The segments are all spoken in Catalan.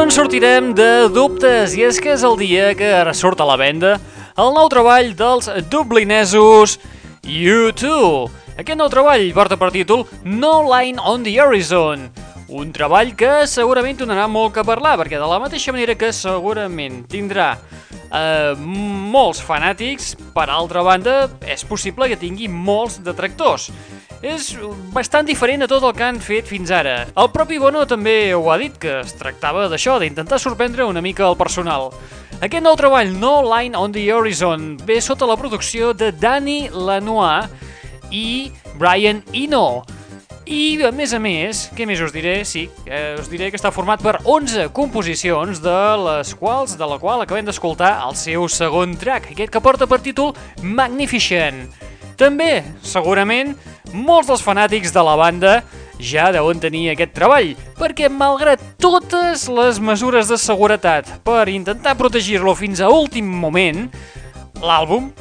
Dilluns sortirem de dubtes i és que és el dia que surt a la venda el nou treball dels dublinesos U2. Aquest nou treball porta per títol No Line on the Horizon, un treball que segurament donarà molt que parlar, perquè de la mateixa manera que segurament tindrà eh, molts fanàtics, per altra banda, és possible que tingui molts detractors. És bastant diferent a tot el que han fet fins ara. El propi Bono també ho ha dit, que es tractava d'això, d'intentar sorprendre una mica el personal. Aquest nou treball, No Line on the Horizon, ve sota la producció de Danny Lanois i Brian Eno. I, a més a més, què més us diré? Sí, eh, us diré que està format per 11 composicions, de les quals de la qual acabem d'escoltar el seu segon track, aquest que porta per títol Magnificent. També, segurament, molts dels fanàtics de la banda ja deuen tenir aquest treball, perquè malgrat totes les mesures de seguretat per intentar protegir-lo fins a últim moment, l'àlbum,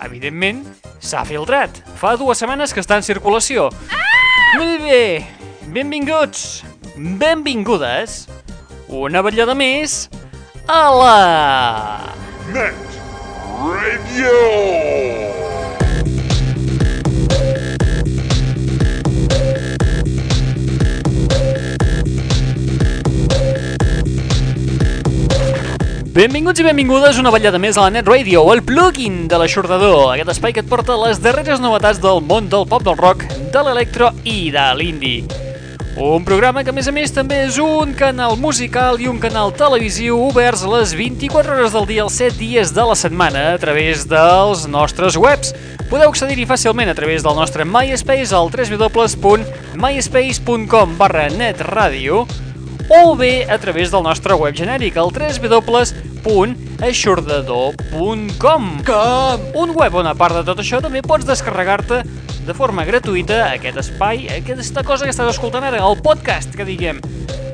evidentment, s'ha filtrat. Fa dues setmanes que està en circulació. Molt bé, benvinguts, benvingudes, una vetllada més a la... Net Radio! Benvinguts i benvingudes una vetllada més a la Net Radio, el plugin de l'aixordador, aquest espai que et porta les darreres novetats del món del pop del rock, de l'electro i de l'indie. Un programa que a més a més també és un canal musical i un canal televisiu oberts les 24 hores del dia, els 7 dies de la setmana a través dels nostres webs. Podeu accedir-hi fàcilment a través del nostre MySpace al www.myspace.com barra netradio o bé a través del nostre web genèric, el www.aixordador.com Un web on a part de tot això també pots descarregar-te de forma gratuïta aquest espai, aquesta cosa que estàs escoltant ara, el podcast, que diguem.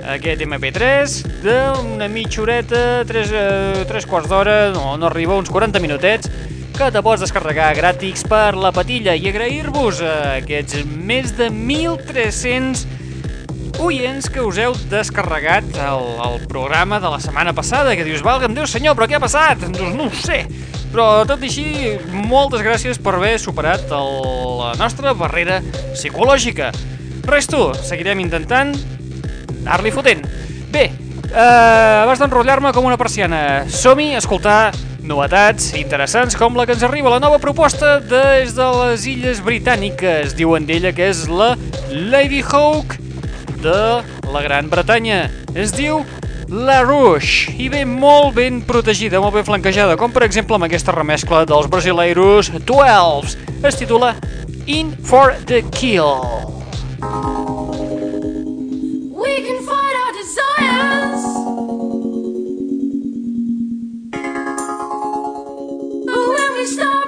Aquest MP3 d'una mitja horeta, tres, eh, tres quarts d'hora, no, no arriba, uns 40 minutets, que te pots descarregar gratis per la patilla i agrair-vos a aquests més de 1.300 oients que us heu descarregat el, el programa de la setmana passada, que dius, valga'm Déu senyor, però què ha passat? Doncs no ho sé. Però tot i així, moltes gràcies per haver superat el, la nostra barrera psicològica. Res tu, seguirem intentant anar-li fotent. Bé, eh, abans d'enrotllar-me com una persiana, som-hi a escoltar novetats interessants com la que ens arriba la nova proposta des de les Illes Britàniques. Diuen d'ella que és la Lady Hawk de la Gran Bretanya. Es diu La Rouge i ve molt ben protegida, molt ben flanquejada, com per exemple amb aquesta remescla dels brasileiros 12. Es titula In for the Kill. We can fight our desires. We start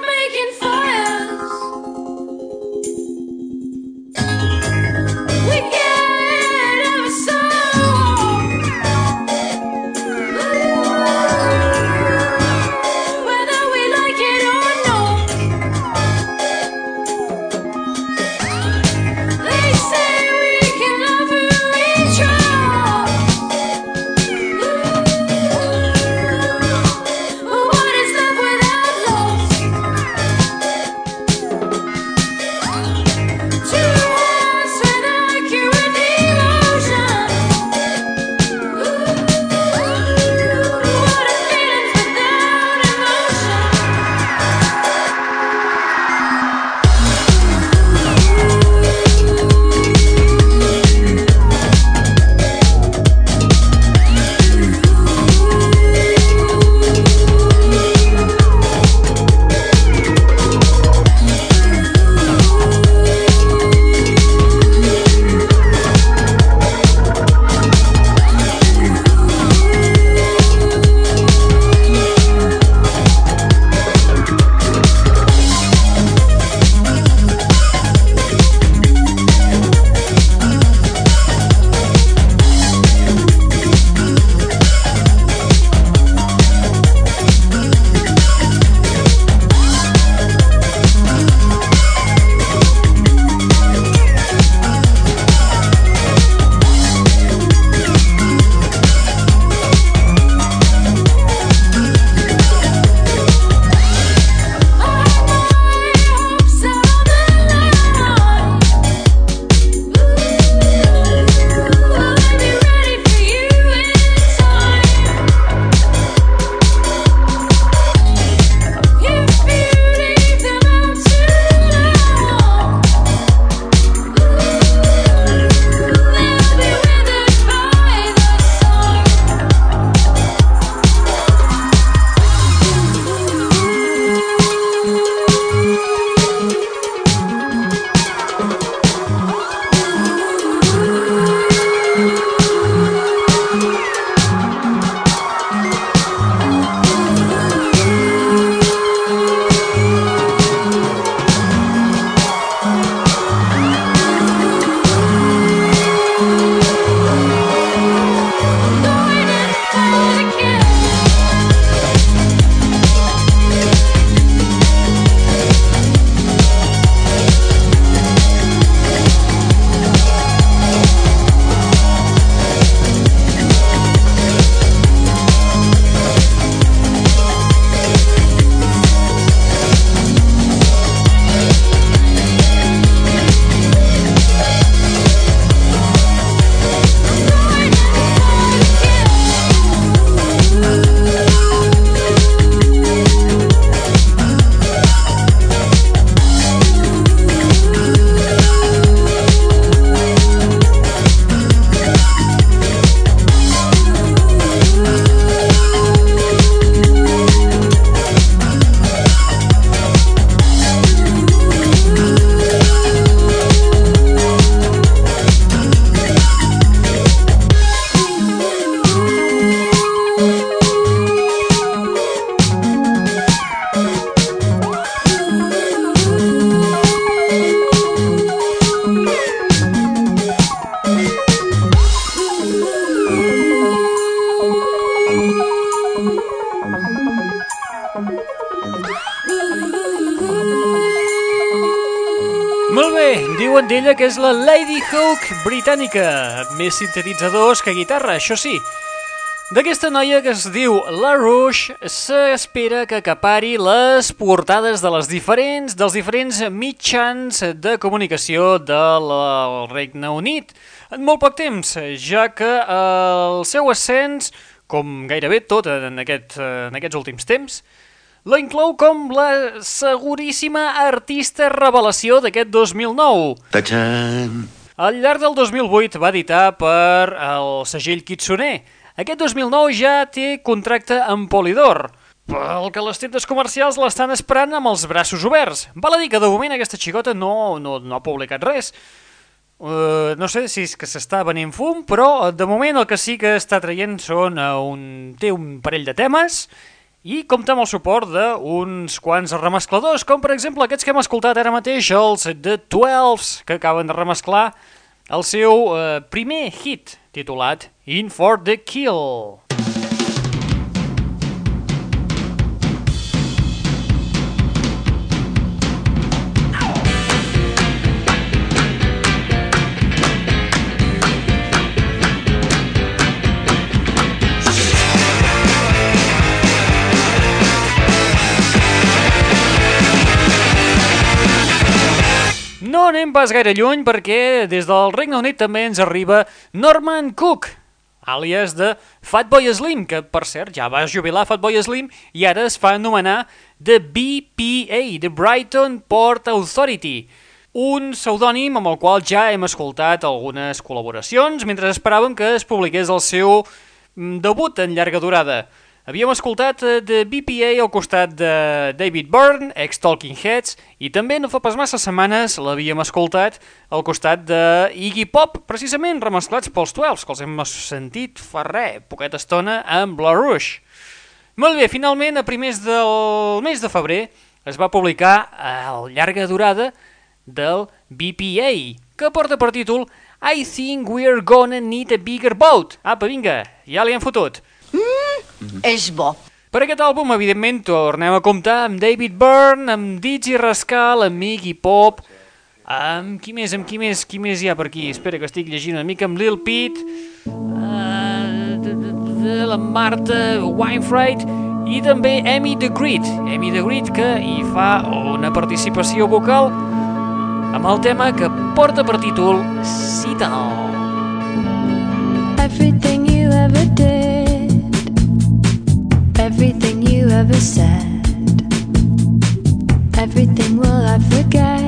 que és la Lady Hawk britànica, més sintetitzadors que guitarra, això sí. D'aquesta noia que es diu La Rouge s'espera que acapari les portades de les diferents dels diferents mitjans de comunicació del Regne Unit en molt poc temps, ja que el seu ascens, com gairebé tot en, aquest, en aquests últims temps, la inclou com la seguríssima artista revelació d'aquest 2009. Tachan! Al llarg del 2008 va editar per el segell Kitsune. Aquest 2009 ja té contracte amb Polydor, pel que les tendes comercials l'estan esperant amb els braços oberts. Val a dir que de moment aquesta xicota no, no, no ha publicat res. Uh, no sé si és que s'està venint fum, però de moment el que sí que està traient són uh, un... té un parell de temes i compta amb el suport d'uns quants remescladors, com per exemple aquests que hem escoltat ara mateix, els The Twelves, que acaben de remesclar el seu eh, primer hit, titulat In for the Kill. Anem pas gaire lluny perquè des del Regne Unit també ens arriba Norman Cook, àlies de Fatboy Slim, que per cert ja va jubilar Fatboy Slim i ara es fa anomenar The BPA, The Brighton Port Authority, un pseudònim amb el qual ja hem escoltat algunes col·laboracions mentre esperàvem que es publiqués el seu mm, debut en llarga durada. Havíem escoltat eh, de BPA al costat de David Byrne, ex-Talking Heads, i també no fa pas massa setmanes l'havíem escoltat al costat de Iggy Pop, precisament remesclats pels 12, que els hem sentit fa res, poqueta estona, amb La Rouge. Molt bé, finalment, a primers del mes de febrer, es va publicar el llarga durada del BPA, que porta per títol I think we're gonna need a bigger boat. Apa, vinga, ja li hem fotut. És bo. Per aquest àlbum, evidentment, tornem a comptar amb David Byrne, amb Digi Rascal, amb Iggy Pop, amb qui més, amb qui més, qui més hi ha per aquí? Espera que estic llegint una mica, amb Lil Peep, uh, de la Marta Winefried i també Amy the Great, Amy the Great que hi fa una participació vocal amb el tema que porta per títol Citadel. Everything ever said, everything will I forget,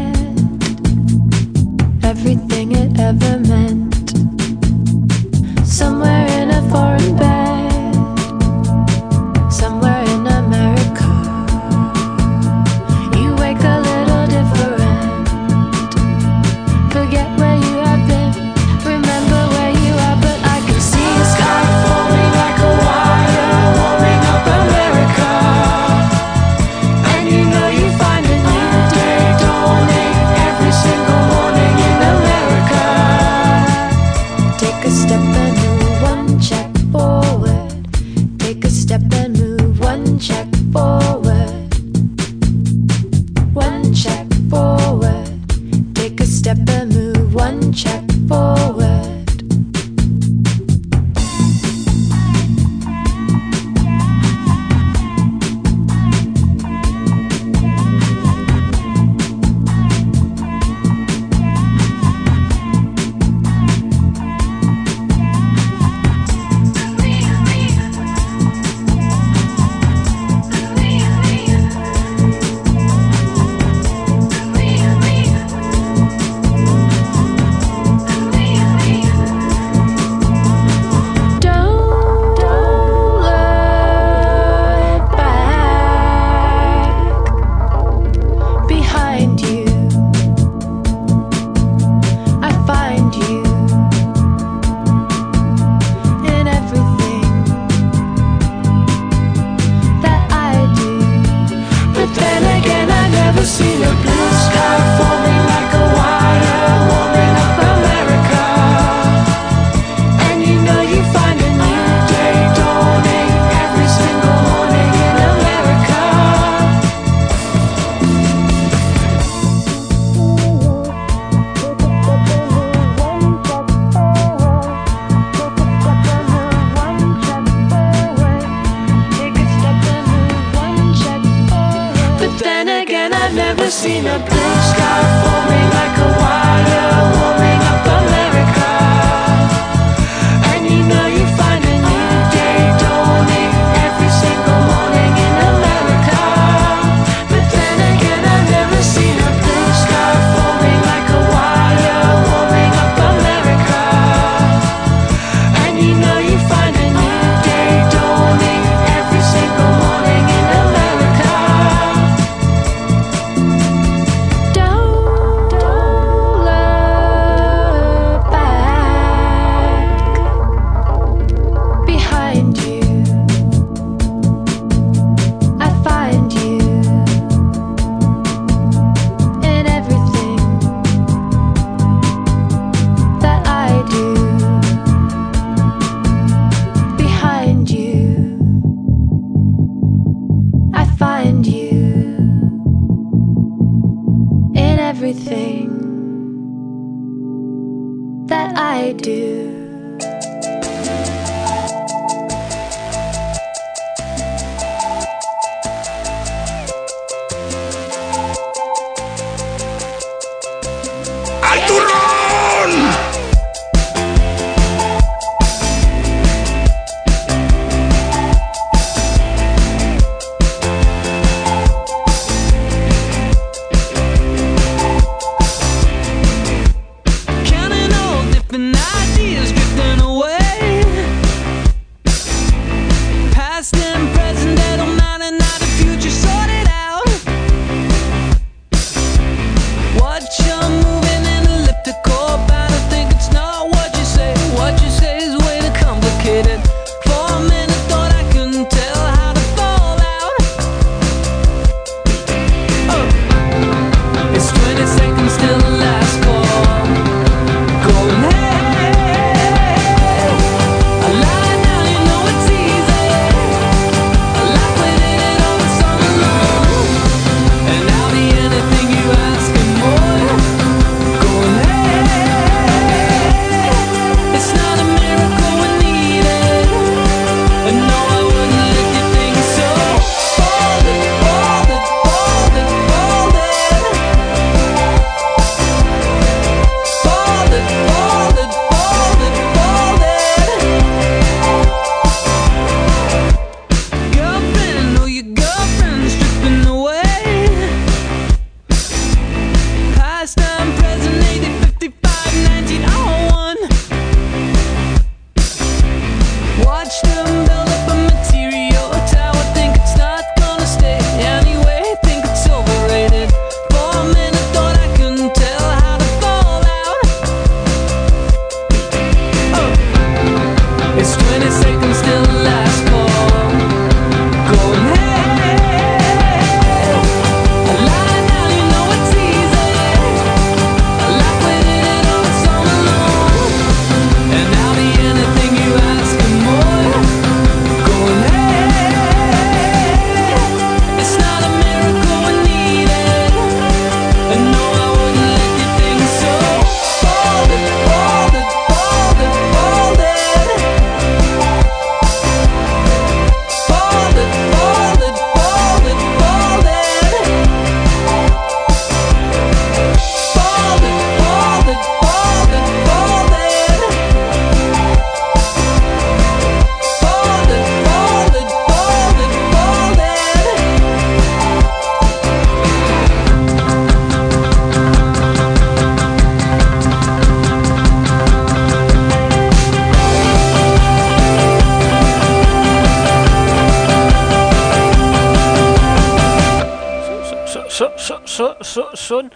són,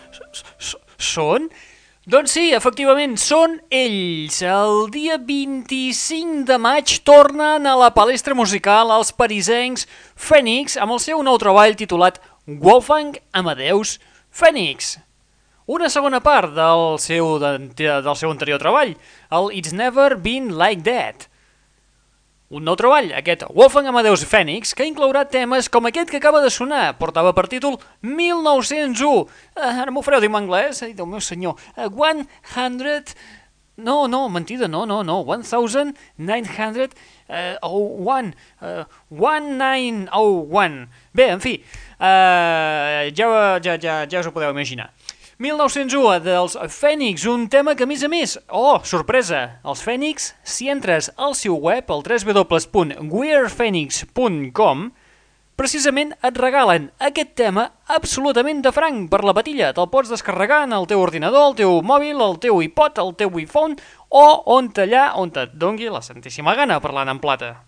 són, doncs sí, efectivament, són ells. El dia 25 de maig tornen a la palestra musical els parisencs Fènix amb el seu nou treball titulat Wolfgang Amadeus Fènix. Una segona part del seu, del seu anterior treball, el It's Never Been Like That. Un nou treball, aquest Wolfgang Amadeus Fènix, que inclourà temes com aquest que acaba de sonar. Portava per títol 1901. Uh, eh, ara m'ho fareu dir en anglès? Ai, Déu meu senyor. Eh, uh, 100... No, no, mentida, no, no, no. 1901. Uh, eh, oh, one, uh, 1901. Bé, en fi, uh, ja, ja, ja, ja us ho podeu imaginar. 1901 dels Fènix, un tema que a més a més, oh, sorpresa, els Fènix, si entres al seu web, al www.wearephoenix.com, precisament et regalen aquest tema absolutament de franc per la patilla. Te'l pots descarregar en el teu ordinador, el teu mòbil, el teu iPod, el teu iPhone o on allà on et dongui la santíssima gana parlant en plata.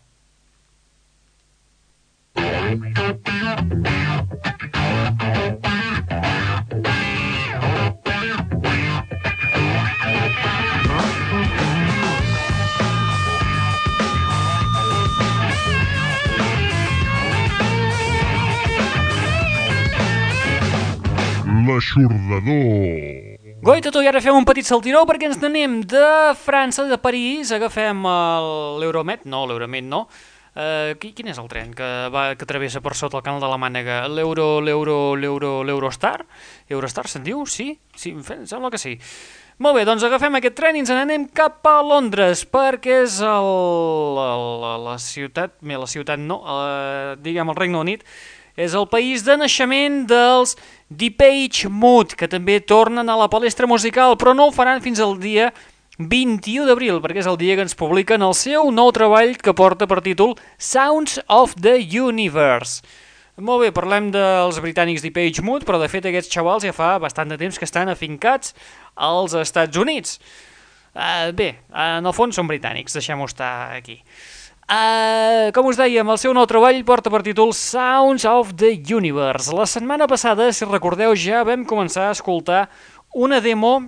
L'aixordador. Goita, tu, i ara fem un petit saltiró perquè ens n'anem de França, de París, agafem l'Euromet, no, l'Euromet no, Uh, quin és el tren que, va, que travessa per sota el canal de la Mànega? L'Euro, l'Euro, l'Euro, l'Eurostar? Eurostar se'n diu? Sí? Sí, sembla que sí. Molt bé, doncs agafem aquest tren i ens n'anem cap a Londres, perquè és el, el, la, ciutat, bé, la ciutat no, uh, diguem el Regne Unit, és el país de naixement dels Depeche Mode, que també tornen a la palestra musical, però no ho faran fins al dia 21 d'abril, perquè és el dia que ens publiquen el seu nou treball que porta per títol Sounds of the Universe. Molt bé, parlem dels britànics Depeche Mode, però de fet aquests xavals ja fa bastant de temps que estan afincats als Estats Units. Uh, bé, en el fons són britànics, deixem-ho estar aquí. Uh, com us dèiem, el seu nou treball porta per títol Sounds of the Universe. La setmana passada, si recordeu, ja vam començar a escoltar una demo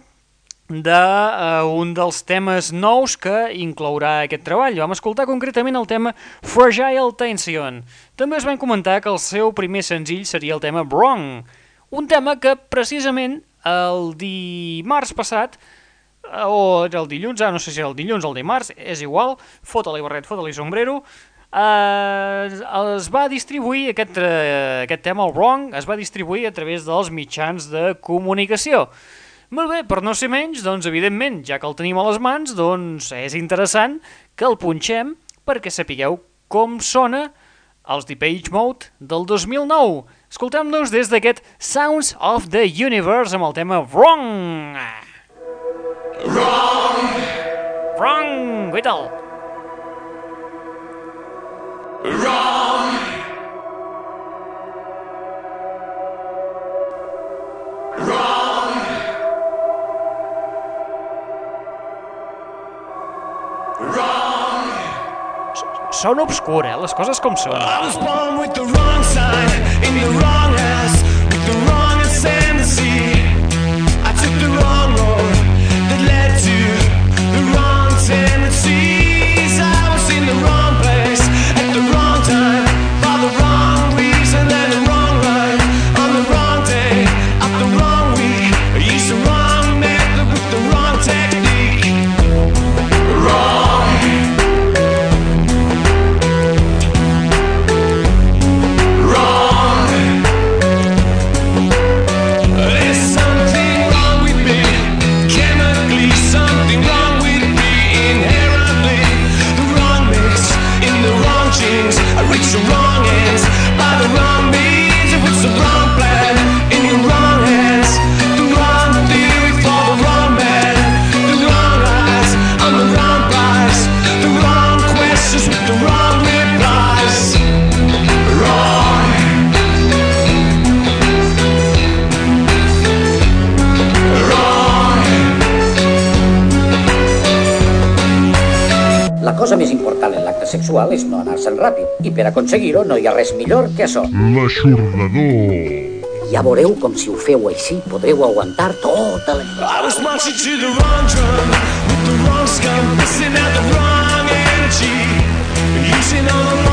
d'un de, uh, un dels temes nous que inclourà aquest treball. Vam escoltar concretament el tema Fragile Tension. També us vam comentar que el seu primer senzill seria el tema Wrong, un tema que precisament el dimarts passat o era el dilluns, ah, no sé si era el dilluns o el dimarts, és igual, fota-li barret, fota-li sombrero, eh, es va distribuir aquest, eh, aquest tema, el Wrong, es va distribuir a través dels mitjans de comunicació. Molt bé, per no ser menys, doncs evidentment, ja que el tenim a les mans, doncs és interessant que el punxem perquè sapigueu com sona els Depeche Mode del 2009. Escoltem-nos des d'aquest Sounds of the Universe amb el tema Wrong. Wrong! Wrong! Guaital! Sona obscur, eh? Les coses com són. I was born with the aconseguir-ho no hi ha res millor que això. L'aixordador. Ja veureu com si ho feu així podreu aguantar tota la... I was marching to the wrong drum with the wrong scum, missing out the wrong energy, using all the wrong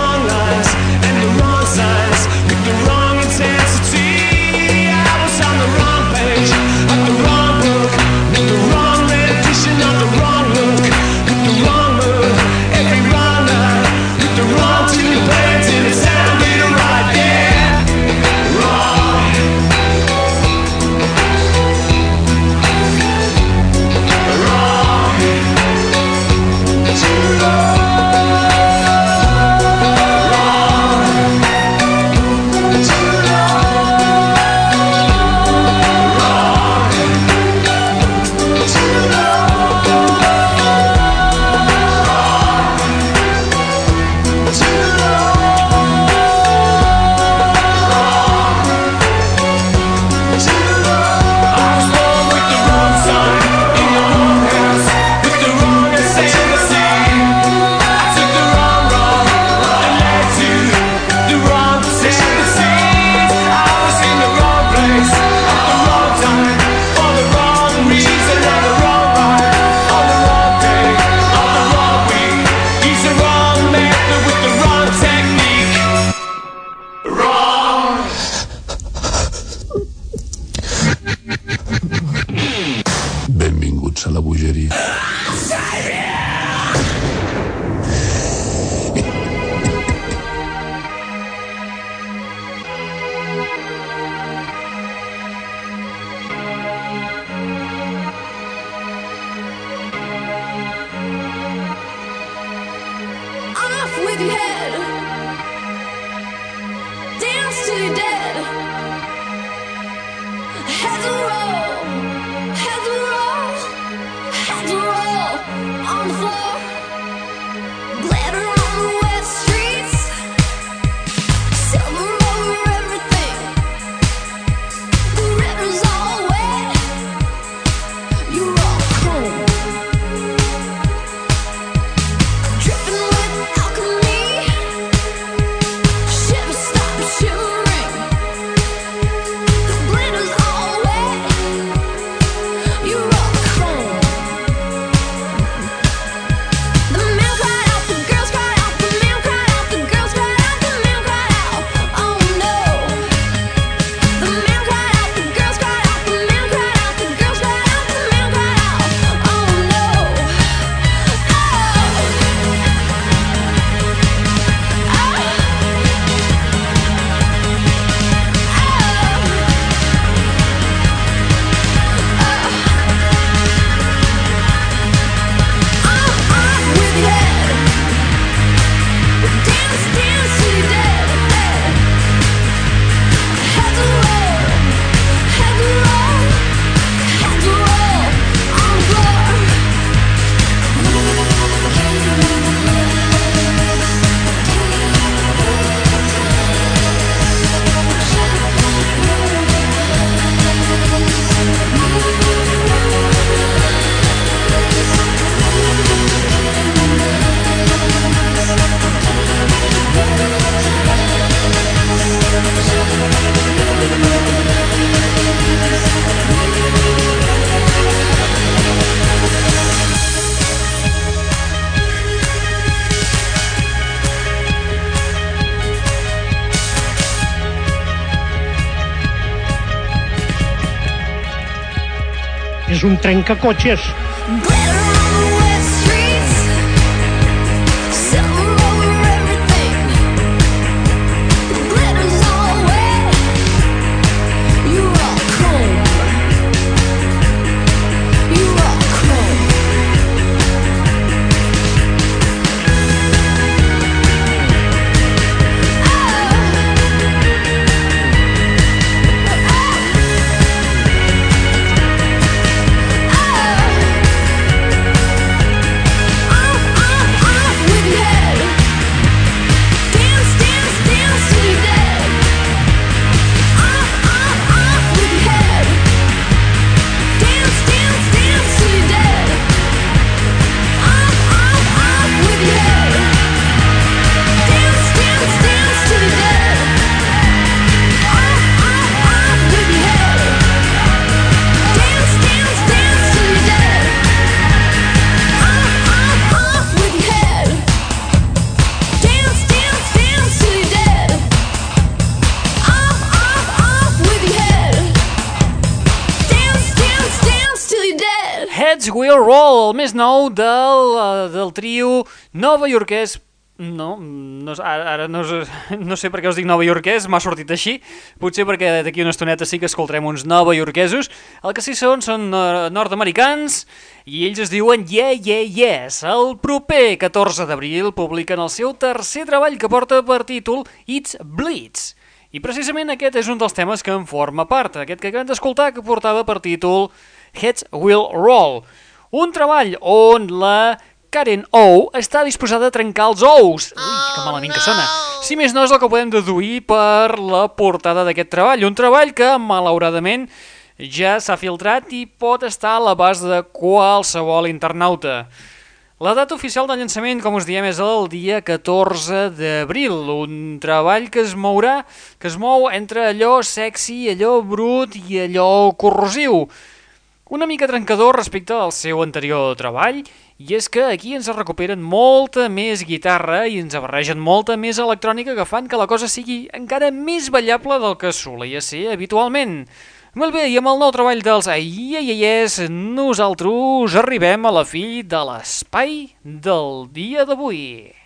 és un trencacotxes. Heads Will Roll, el més nou del, eh, del trio nova iorquès no, no, ara no, no sé per què us dic nova iorquès, m'ha sortit així. Potser perquè d'aquí una estoneta sí que escoltarem uns nova iorquesos. El que sí són són eh, nord-americans i ells es diuen Yeah Yeah Yes. El proper 14 d'abril publiquen el seu tercer treball que porta per títol It's Blitz. I precisament aquest és un dels temes que en forma part, aquest que acabem d'escoltar que portava per títol Heads Will Roll. Un treball on la Karen O està disposada a trencar els ous. Ui, que malament que sona. Si més no és el que podem deduir per la portada d'aquest treball. Un treball que, malauradament, ja s'ha filtrat i pot estar a l'abast de qualsevol internauta. La data oficial de llançament, com us diem, és el dia 14 d'abril, un treball que es mourà, que es mou entre allò sexy, allò brut i allò corrosiu. Una mica trencador respecte al seu anterior treball, i és que aquí ens recuperen molta més guitarra i ens barregen molta més electrònica que fan que la cosa sigui encara més ballable del que solia ser habitualment. Molt bé, i amb el nou treball dels Aiaiaies, nosaltres arribem a la fi de l'espai del dia d'avui.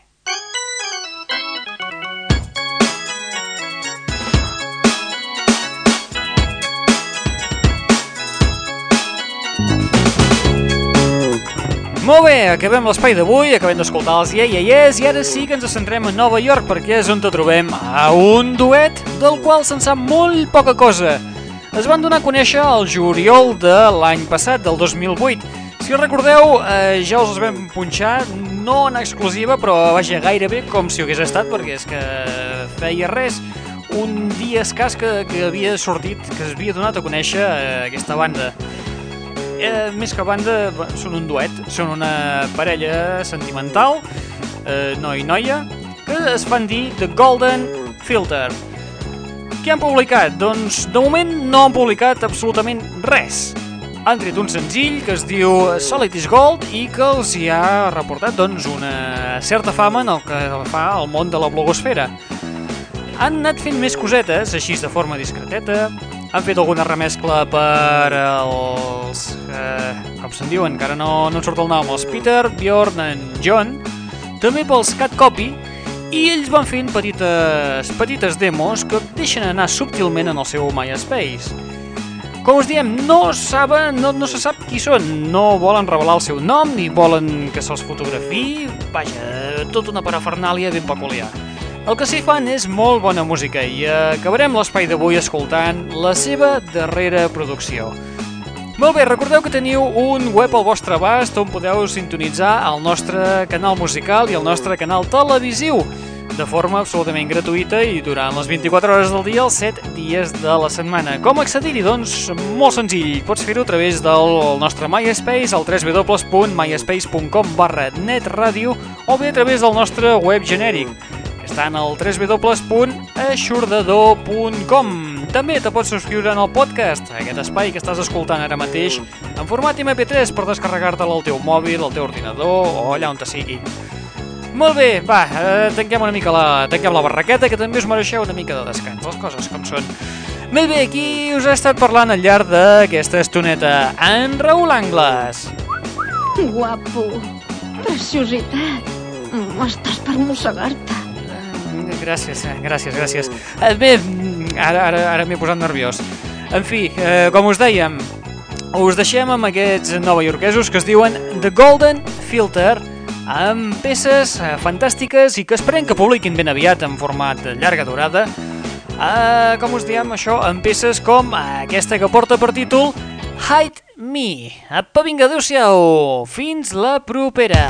Molt bé, acabem l'espai d'avui, acabem d'escoltar els Yeah Yeah Yes i ara sí que ens centrem a Nova York perquè és on te trobem a un duet del qual se'n sap molt poca cosa. Es van donar a conèixer el juliol de l'any passat, del 2008. Si recordeu, eh, ja us els vam punxar, no en exclusiva, però vaja, gairebé com si ho hagués estat, perquè és que feia res, un dia escàs que, que havia sortit, que es havia donat a conèixer eh, aquesta banda eh, més que banda, són un duet, són una parella sentimental, eh, noi i noia, que es fan dir The Golden Filter. Què han publicat? Doncs de moment no han publicat absolutament res. Han tret un senzill que es diu Solid is Gold i que els hi ha reportat doncs, una certa fama en el que fa al món de la blogosfera. Han anat fent més cosetes, així de forma discreteta, han fet alguna remescla per els... Eh, com se'n diuen, que ara no, no en surt el nom, els Peter, Bjorn i John, també pels Cat Copy, i ells van fent petites, petites demos que deixen anar subtilment en el seu MySpace. Com us diem, no, saben, no, no se sap qui són, no volen revelar el seu nom, ni volen que se'ls fotografi, vaja, tota una parafernàlia ben peculiar. El que sí fan és molt bona música i acabarem l'espai d'avui escoltant la seva darrera producció. Molt bé, recordeu que teniu un web al vostre abast on podeu sintonitzar el nostre canal musical i el nostre canal televisiu de forma absolutament gratuïta i durant les 24 hores del dia, els 7 dies de la setmana. Com accedir-hi? Doncs molt senzill. Pots fer-ho a través del nostre MySpace al www.myspace.com barra netradio o bé a través del nostre web genèric en el www.aixordador.com També te pots subscriure en el podcast, aquest espai que estàs escoltant ara mateix, en format MP3 per descarregar-te'l al teu mòbil, al teu ordinador o allà on te sigui. Molt bé, va, eh, tanquem una mica la, tanquem la barraqueta, que també us mereixeu una mica de descans, les coses com són. Bé, bé, qui us ha estat parlant al llarg d'aquesta estoneta? En Raül Angles. Guapo, preciositat. Estàs per mossegar-te. Gràcies, eh, gràcies, gràcies. Eh, Bé, ara, ara, ara m'he posat nerviós. En fi, eh, com us dèiem, us deixem amb aquests novaiorquesos que es diuen The Golden Filter, amb peces eh, fantàstiques i que esperem que publiquin ben aviat en format de llarga durada. Eh, com us diem, això, amb peces com aquesta que porta per títol Hide Me. Apa, vinga, adeu-siau. Fins la propera.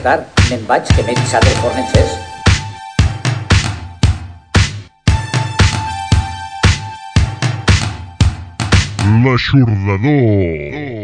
aixecar. Me'n vaig, que m'he deixat el forn encès. L'aixordador.